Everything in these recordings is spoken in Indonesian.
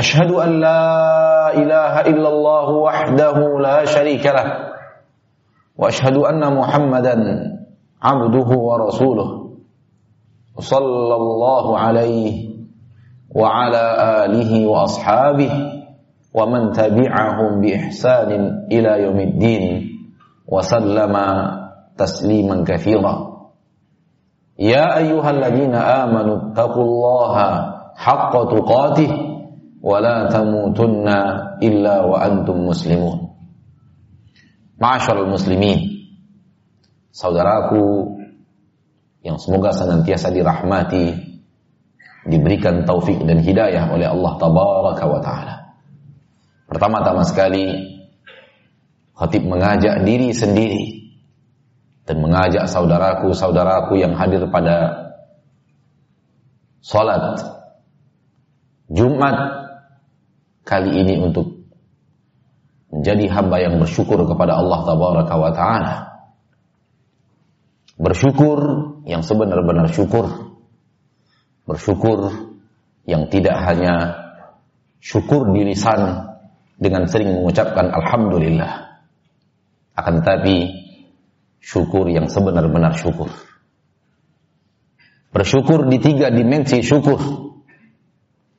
أشهد أن لا إله إلا الله وحده لا شريك له وأشهد أن محمدا عبده ورسوله. صلى الله عليه وعلى آله وأصحابه ومن تبعهم بإحسان إلى يوم الدين وسلم تسليما كثيرا. يا أيها الذين آمنوا اتقوا الله حق تقاته. ولا تموتن إلا وأنتم مسلمون Ma'asyiral muslimin Saudaraku yang semoga senantiasa dirahmati diberikan taufik dan hidayah oleh Allah tabaraka wa taala. Pertama-tama sekali khatib mengajak diri sendiri dan mengajak saudaraku-saudaraku yang hadir pada salat Jumat kali ini untuk menjadi hamba yang bersyukur kepada Allah tabaraka wa taala. Bersyukur yang sebenar-benar syukur. Bersyukur yang tidak hanya syukur di lisan dengan sering mengucapkan alhamdulillah. Akan tetapi syukur yang sebenar-benar syukur. Bersyukur di tiga dimensi syukur.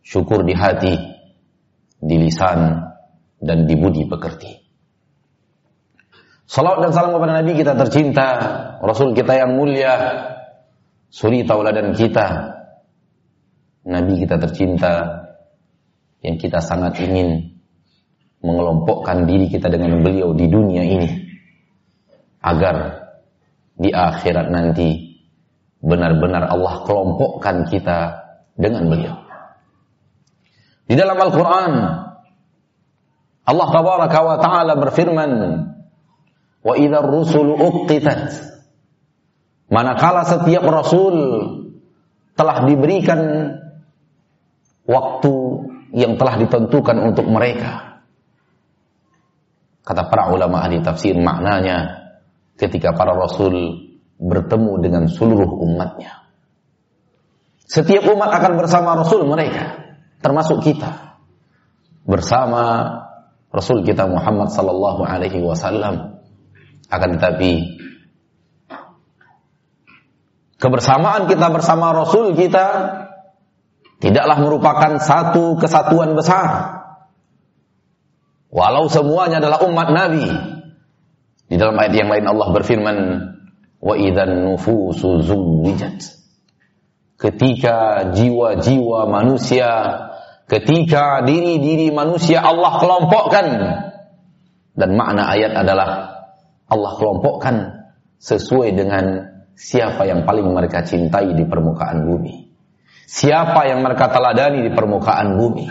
Syukur di hati, di lisan, dan di budi pekerti. Salam dan salam kepada Nabi kita tercinta, Rasul kita yang mulia, suri tauladan kita, Nabi kita tercinta, yang kita sangat ingin mengelompokkan diri kita dengan beliau di dunia ini, agar di akhirat nanti benar-benar Allah kelompokkan kita dengan beliau. Di dalam Al-Quran, Allah tabaraka wa ta'ala berfirman, Wa idha rusulu uqitat. Manakala setiap rasul telah diberikan waktu yang telah ditentukan untuk mereka. Kata para ulama ahli tafsir maknanya ketika para rasul bertemu dengan seluruh umatnya. Setiap umat akan bersama rasul mereka, termasuk kita. Bersama Rasul kita Muhammad sallallahu alaihi wasallam akan tetapi kebersamaan kita bersama Rasul kita tidaklah merupakan satu kesatuan besar. Walau semuanya adalah umat Nabi. Di dalam ayat yang lain Allah berfirman, "Wa idzan nufusu zuwijat." Ketika jiwa-jiwa manusia, ketika diri-diri manusia Allah kelompokkan dan makna ayat adalah Allah kelompokkan sesuai dengan siapa yang paling mereka cintai di permukaan bumi. Siapa yang mereka teladani di permukaan bumi.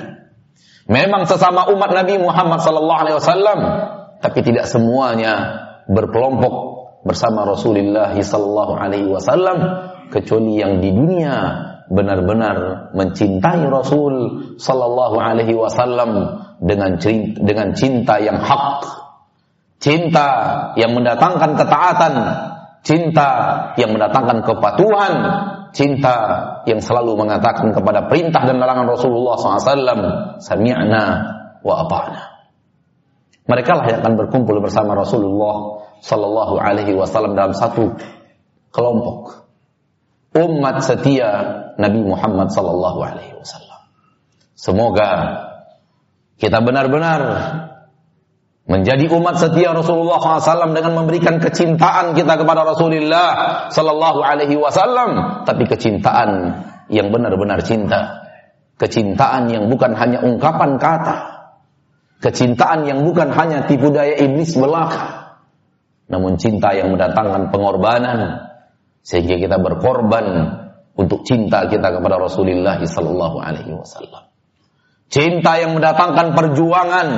Memang sesama umat Nabi Muhammad sallallahu alaihi wasallam, tapi tidak semuanya berkelompok bersama Rasulullah sallallahu alaihi wasallam kecuali yang di dunia benar-benar mencintai Rasul sallallahu alaihi wasallam dengan dengan cinta yang hak cinta yang mendatangkan ketaatan, cinta yang mendatangkan kepatuhan, cinta yang selalu mengatakan kepada perintah dan larangan Rasulullah SAW, sami'na wa ata'na. Mereka lah yang akan berkumpul bersama Rasulullah Sallallahu Alaihi Wasallam dalam satu kelompok umat setia Nabi Muhammad Sallallahu Alaihi Wasallam. Semoga kita benar-benar menjadi umat setia Rasulullah SAW dengan memberikan kecintaan kita kepada Rasulullah Sallallahu Alaihi Wasallam, tapi kecintaan yang benar-benar cinta, kecintaan yang bukan hanya ungkapan kata, kecintaan yang bukan hanya tipu daya iblis belaka, namun cinta yang mendatangkan pengorbanan sehingga kita berkorban untuk cinta kita kepada Rasulullah Sallallahu Alaihi Wasallam. Cinta yang mendatangkan perjuangan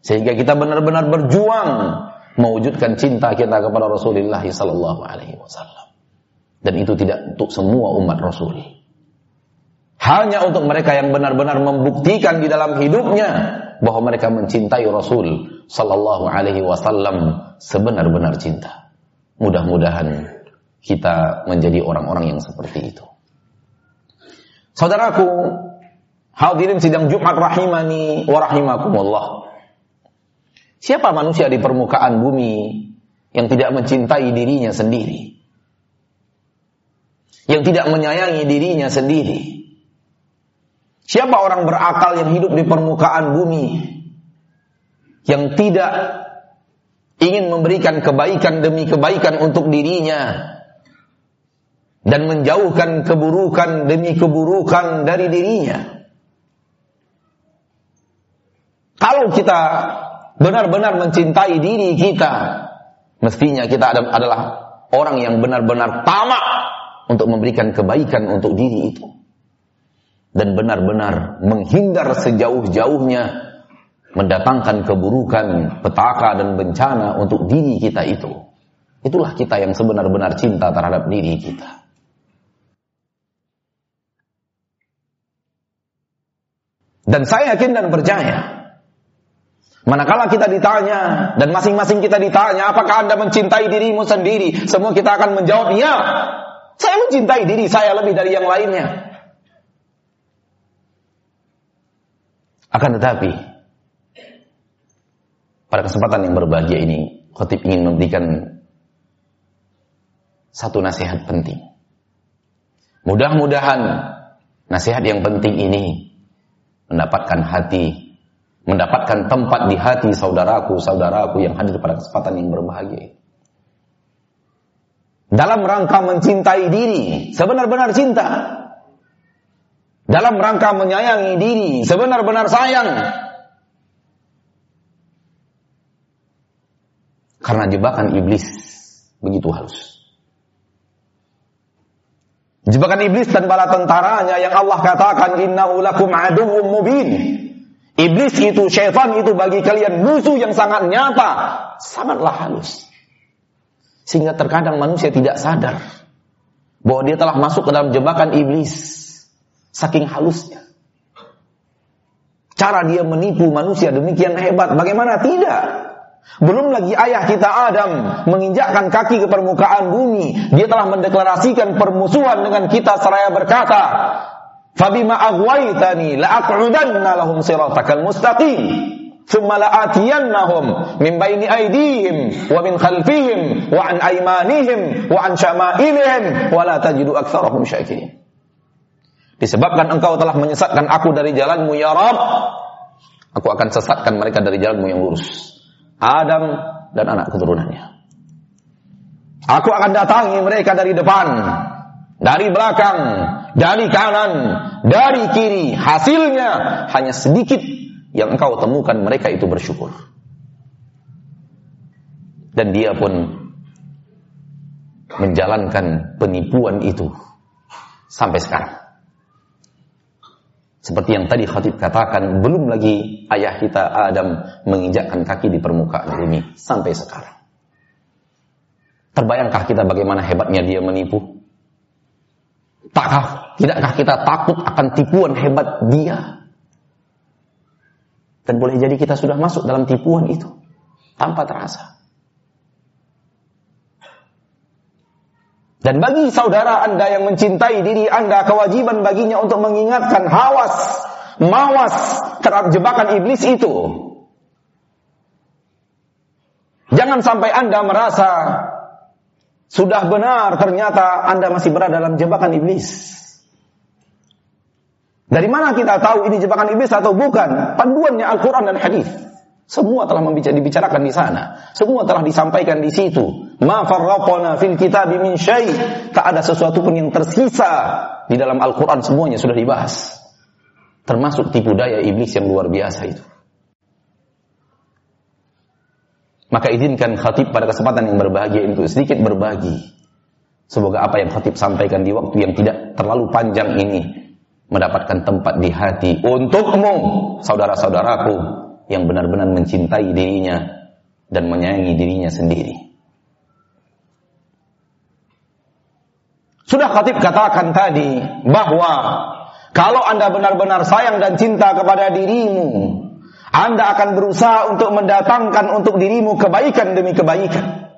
sehingga kita benar-benar berjuang mewujudkan cinta kita kepada Rasulullah sallallahu alaihi wasallam. Dan itu tidak untuk semua umat Rasul. Hanya untuk mereka yang benar-benar membuktikan di dalam hidupnya bahwa mereka mencintai Rasul sallallahu alaihi wasallam sebenar-benar cinta. Mudah-mudahan kita menjadi orang-orang yang seperti itu. Saudaraku, Hadirin sidang Jumat rahimani wa rahimakumullah. Siapa manusia di permukaan bumi yang tidak mencintai dirinya sendiri? Yang tidak menyayangi dirinya sendiri? Siapa orang berakal yang hidup di permukaan bumi yang tidak ingin memberikan kebaikan demi kebaikan untuk dirinya dan menjauhkan keburukan demi keburukan dari dirinya? Kalau kita benar-benar mencintai diri kita, mestinya kita adalah orang yang benar-benar tamak untuk memberikan kebaikan untuk diri itu. Dan benar-benar menghindar sejauh-jauhnya mendatangkan keburukan, petaka dan bencana untuk diri kita itu. Itulah kita yang sebenar-benar cinta terhadap diri kita. Dan saya yakin dan percaya Manakala kita ditanya dan masing-masing kita ditanya, apakah Anda mencintai dirimu sendiri? Semua kita akan menjawab, "Ya." Saya mencintai diri saya lebih dari yang lainnya. Akan tetapi pada kesempatan yang berbahagia ini, khotib ingin memberikan satu nasihat penting. Mudah-mudahan nasihat yang penting ini mendapatkan hati mendapatkan tempat di hati saudaraku-saudaraku yang hadir pada kesempatan yang berbahagia. Dalam rangka mencintai diri, sebenar-benar cinta. Dalam rangka menyayangi diri, sebenar-benar sayang. Karena jebakan iblis begitu halus. Jebakan iblis dan bala tentaranya yang Allah katakan innahu lakum aduwwum mubin. Iblis itu, syaitan itu bagi kalian musuh yang sangat nyata, sangatlah halus. Sehingga terkadang manusia tidak sadar bahwa dia telah masuk ke dalam jebakan iblis. Saking halusnya. Cara dia menipu manusia demikian hebat. Bagaimana tidak? Belum lagi ayah kita Adam menginjakkan kaki ke permukaan bumi. Dia telah mendeklarasikan permusuhan dengan kita seraya berkata, Fabima aghwaytani la'aq'udanna lahum siratakal mustaqim. Aydihim wa min khalfihim wa an aymanihim wa an syama'ilihim wa la tajidu aktsarahum syakirin. Disebabkan engkau telah menyesatkan aku dari jalanmu ya Rabb, aku akan sesatkan mereka dari jalanmu yang lurus. Adam dan anak keturunannya. Aku akan datangi mereka dari depan, dari belakang, dari kanan, dari kiri. Hasilnya hanya sedikit yang engkau temukan mereka itu bersyukur. Dan dia pun menjalankan penipuan itu sampai sekarang. Seperti yang tadi khatib katakan, belum lagi ayah kita Adam menginjakkan kaki di permukaan bumi sampai sekarang. Terbayangkah kita bagaimana hebatnya dia menipu? Takkah, tidakkah kita takut akan tipuan hebat dia? Dan boleh jadi kita sudah masuk dalam tipuan itu tanpa terasa. Dan bagi saudara Anda yang mencintai diri Anda, kewajiban baginya untuk mengingatkan hawas, mawas terhadap jebakan iblis itu. Jangan sampai Anda merasa sudah benar ternyata Anda masih berada dalam jebakan iblis. Dari mana kita tahu ini jebakan iblis atau bukan? Panduannya Al-Quran dan Hadis. Semua telah dibicarakan di sana. Semua telah disampaikan di situ. Ma farraqna fil kitab min syai. Tak ada sesuatu pun yang tersisa di dalam Al-Quran semuanya sudah dibahas. Termasuk tipu daya iblis yang luar biasa itu. Maka izinkan khatib pada kesempatan yang berbahagia itu sedikit berbagi. Semoga apa yang khatib sampaikan di waktu yang tidak terlalu panjang ini mendapatkan tempat di hati untukmu, saudara-saudaraku yang benar-benar mencintai dirinya dan menyayangi dirinya sendiri. Sudah khatib katakan tadi bahwa kalau Anda benar-benar sayang dan cinta kepada dirimu, Anda akan berusaha untuk mendatangkan untuk dirimu kebaikan demi kebaikan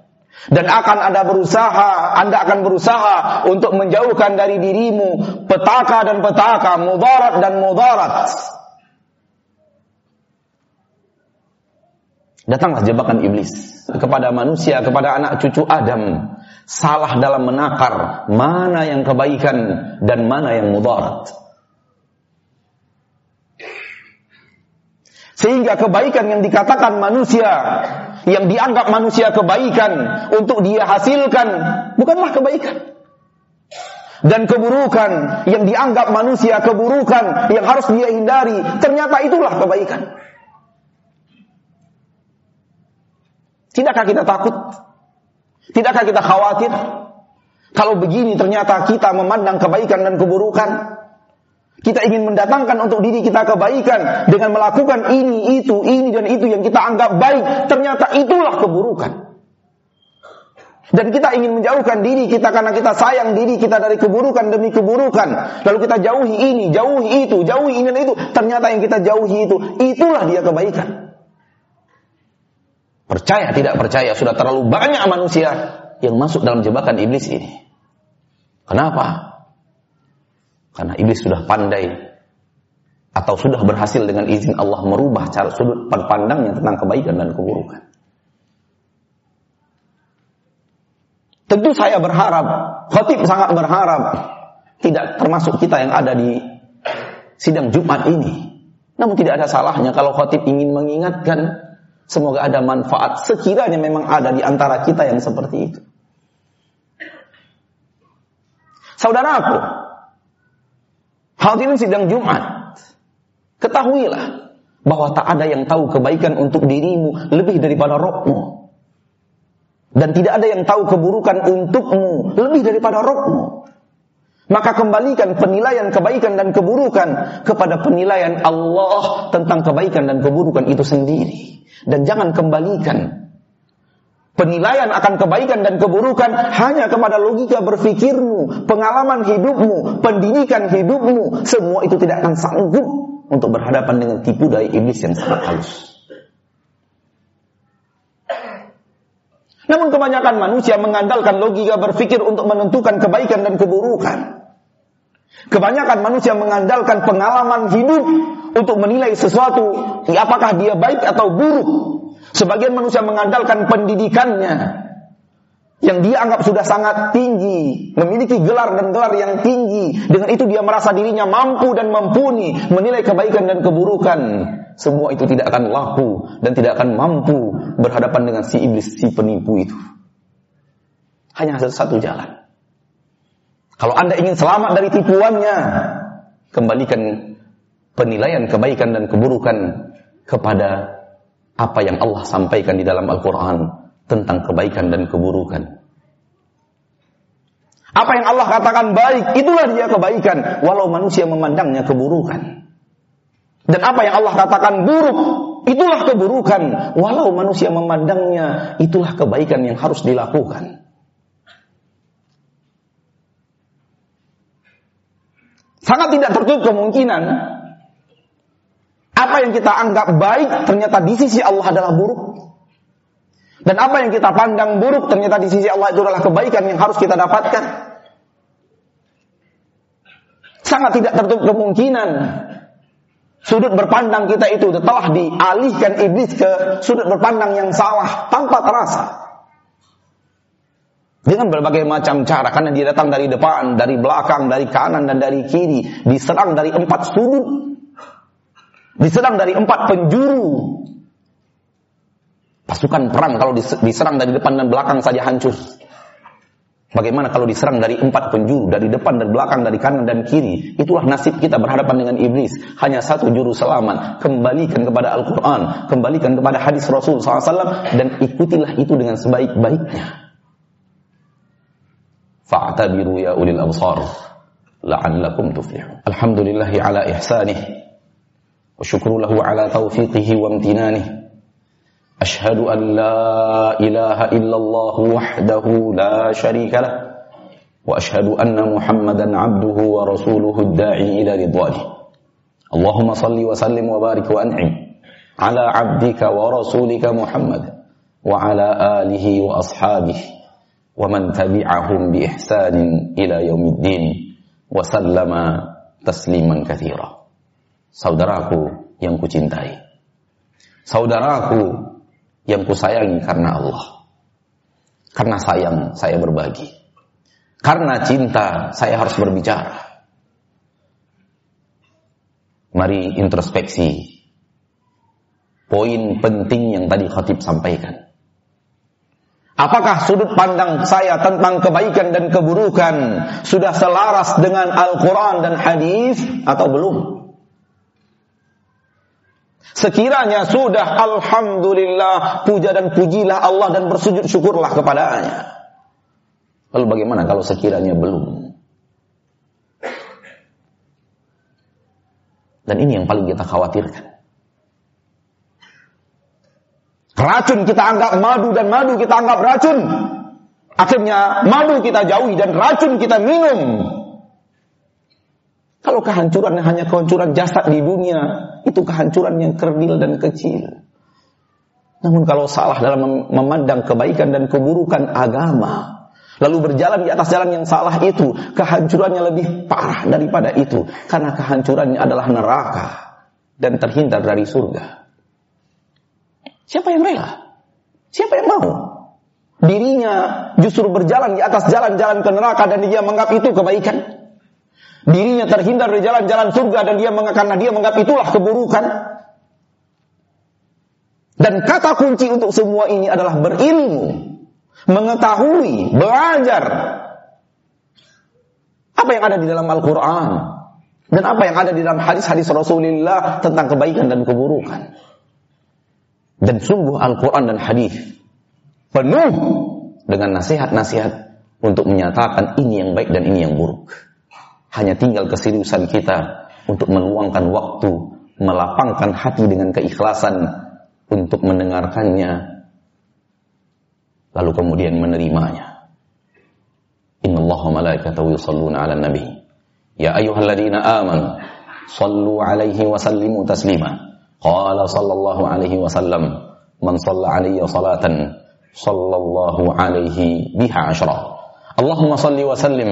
dan akan Anda berusaha, Anda akan berusaha untuk menjauhkan dari dirimu petaka dan petaka, mudarat dan mudarat. Datanglah jebakan iblis kepada manusia, kepada anak cucu Adam. Salah dalam menakar mana yang kebaikan dan mana yang mudarat. Sehingga kebaikan yang dikatakan manusia, yang dianggap manusia kebaikan untuk dia hasilkan, bukanlah kebaikan. Dan keburukan yang dianggap manusia keburukan yang harus dia hindari, ternyata itulah kebaikan. Tidakkah kita takut? Tidakkah kita khawatir? Kalau begini ternyata kita memandang kebaikan dan keburukan, kita ingin mendatangkan untuk diri kita kebaikan dengan melakukan ini, itu, ini dan itu yang kita anggap baik. Ternyata itulah keburukan. Dan kita ingin menjauhkan diri kita karena kita sayang diri kita dari keburukan demi keburukan. Lalu kita jauhi ini, jauhi itu, jauhi ini dan itu. Ternyata yang kita jauhi itu, itulah dia kebaikan. Percaya tidak percaya, sudah terlalu banyak manusia yang masuk dalam jebakan iblis ini. Kenapa? Karena iblis sudah pandai atau sudah berhasil dengan izin Allah merubah cara sudut pandangnya tentang kebaikan dan keburukan. Tentu saya berharap, khatib sangat berharap tidak termasuk kita yang ada di sidang Jumat ini. Namun tidak ada salahnya kalau khatib ingin mengingatkan semoga ada manfaat sekiranya memang ada di antara kita yang seperti itu. Saudaraku, Hadirin sidang Jumat. Ketahuilah bahwa tak ada yang tahu kebaikan untuk dirimu lebih daripada rohmu. Dan tidak ada yang tahu keburukan untukmu lebih daripada rohmu. Maka kembalikan penilaian kebaikan dan keburukan kepada penilaian Allah tentang kebaikan dan keburukan itu sendiri. Dan jangan kembalikan Penilaian akan kebaikan dan keburukan hanya kepada logika berfikirmu, pengalaman hidupmu, pendidikan hidupmu. Semua itu tidak akan sanggup untuk berhadapan dengan tipu daya iblis yang sangat halus. Namun kebanyakan manusia mengandalkan logika berfikir untuk menentukan kebaikan dan keburukan. Kebanyakan manusia mengandalkan pengalaman hidup untuk menilai sesuatu, apakah dia baik atau buruk. Sebagian manusia mengandalkan pendidikannya yang dia anggap sudah sangat tinggi, memiliki gelar dan gelar yang tinggi. Dengan itu dia merasa dirinya mampu dan mumpuni menilai kebaikan dan keburukan. Semua itu tidak akan laku dan tidak akan mampu berhadapan dengan si iblis, si penipu itu. Hanya satu jalan. Kalau Anda ingin selamat dari tipuannya, kembalikan penilaian kebaikan dan keburukan kepada apa yang Allah sampaikan di dalam Al-Quran tentang kebaikan dan keburukan. Apa yang Allah katakan baik, itulah dia kebaikan, walau manusia memandangnya keburukan. Dan apa yang Allah katakan buruk, itulah keburukan, walau manusia memandangnya, itulah kebaikan yang harus dilakukan. Sangat tidak tertutup kemungkinan apa yang kita anggap baik ternyata di sisi Allah adalah buruk. Dan apa yang kita pandang buruk ternyata di sisi Allah itu adalah kebaikan yang harus kita dapatkan. Sangat tidak tertutup kemungkinan sudut berpandang kita itu telah dialihkan iblis ke sudut berpandang yang salah tanpa terasa. Dengan berbagai macam cara karena dia datang dari depan, dari belakang, dari kanan dan dari kiri, diserang dari empat sudut Diserang dari empat penjuru. Pasukan perang kalau diserang dari depan dan belakang saja hancur. Bagaimana kalau diserang dari empat penjuru, dari depan dan belakang, dari kanan dan kiri? Itulah nasib kita berhadapan dengan iblis. Hanya satu juru selamat. Kembalikan kepada Al-Quran. Kembalikan kepada hadis Rasul SAW. Dan ikutilah itu dengan sebaik-baiknya. فاعتبروا يا أولي الأبصار لعلكم تفلحون. الحمد لله على إحسانه وشكر له على توفيقه وامتنانه. أشهد أن لا إله إلا الله وحده لا شريك له وأشهد أن محمدا عبده ورسوله الداعي إلى رضوانه. اللهم صل وسلم وبارك وأنعم على عبدك ورسولك محمد وعلى آله وأصحابه. Tabi'ahum bi ihsanin ila yaumiddin wa sallama tasliman katsira. Saudaraku yang kucintai. Saudaraku yang kusayangi karena Allah. Karena sayang saya berbagi. Karena cinta saya harus berbicara. Mari introspeksi poin penting yang tadi khatib sampaikan. Apakah sudut pandang saya tentang kebaikan dan keburukan sudah selaras dengan Al-Quran dan hadis atau belum? Sekiranya sudah Alhamdulillah puja dan pujilah Allah dan bersujud syukurlah kepadanya. Lalu bagaimana kalau sekiranya belum? Dan ini yang paling kita khawatirkan. Racun kita anggap madu dan madu kita anggap racun. Akhirnya madu kita jauhi dan racun kita minum. Kalau kehancuran hanya kehancuran jasad di dunia, itu kehancuran yang kerdil dan kecil. Namun kalau salah dalam memandang kebaikan dan keburukan agama, lalu berjalan di atas jalan yang salah itu, kehancurannya lebih parah daripada itu. Karena kehancurannya adalah neraka dan terhindar dari surga. Siapa yang rela? Siapa yang mau? Dirinya justru berjalan di atas jalan-jalan ke neraka dan dia menganggap itu kebaikan. Dirinya terhindar dari jalan-jalan surga dan dia karena dia menganggap itulah keburukan. Dan kata kunci untuk semua ini adalah berilmu, mengetahui, belajar apa yang ada di dalam Al-Quran dan apa yang ada di dalam hadis-hadis Rasulullah tentang kebaikan dan keburukan. Dan sungguh Al-Quran dan hadis penuh dengan nasihat-nasihat untuk menyatakan ini yang baik dan ini yang buruk. Hanya tinggal keseriusan kita untuk meluangkan waktu, melapangkan hati dengan keikhlasan untuk mendengarkannya, lalu kemudian menerimanya. Inna Allah malaikatahu yusalluna ala nabi. Ya ayuhalladzina amanu, sallu alaihi wa sallimu taslima. قال صلى الله عليه وسلم من صلى علي صلاة صلى الله عليه بها عشرة. اللهم صل وسلم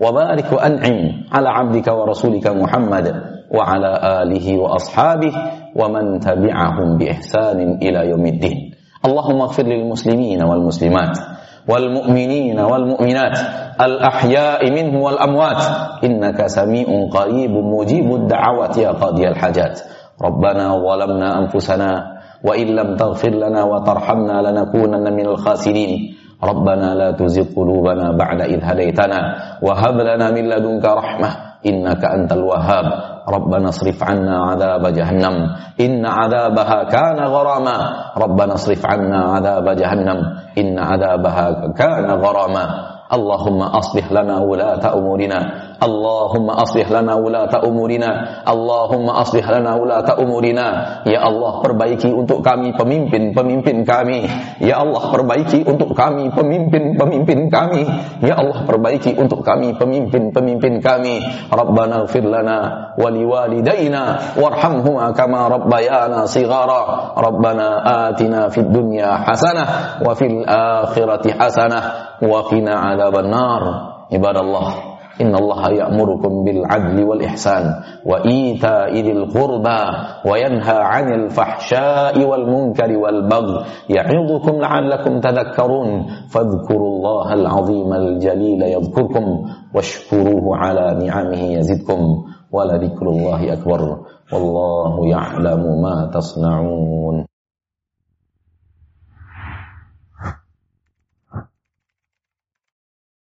وبارك وأنعم على عبدك ورسولك محمد وعلى آله وأصحابه ومن تبعهم بإحسان إلى يوم الدين. اللهم اغفر للمسلمين والمسلمات والمؤمنين والمؤمنات الأحياء منه والأموات إنك سميع قريب مجيب الدعوات يا قاضي الحاجات. ربنا ظلمنا أنفسنا وإن لم تغفر لنا وترحمنا لنكونن من الخاسرين. ربنا لا تزغ قلوبنا بعد إذ هديتنا وهب لنا من لدنك رحمة إنك أنت الوهاب. ربنا اصرف عنا عذاب جهنم إن عذابها كان غراما. ربنا اصرف عنا عذاب جهنم إن عذابها كان غراما. اللهم أصلح لنا ولاة أمورنا Allahumma aslih lana ulata umurina. Allahumma aslih lana ulata umurina. Ya Allah perbaiki untuk kami pemimpin-pemimpin kami. Ya Allah perbaiki untuk kami pemimpin-pemimpin kami. Ya Allah perbaiki untuk kami pemimpin-pemimpin kami. Rabbana gfir lana wali walidayna warhamhuma kama rabbayana sigara Rabbana atina fid dunya hasanah wa fil akhirati hasanah wa qina adzaban nar. Ibadallah إن الله يأمركم بالعدل والإحسان وإيتاء ذي القربى وينهى عن الفحشاء والمنكر والبغي يعظكم لعلكم تذكرون فاذكروا الله العظيم الجليل يذكركم واشكروه على نعمه يزدكم ولذكر الله أكبر والله يعلم ما تصنعون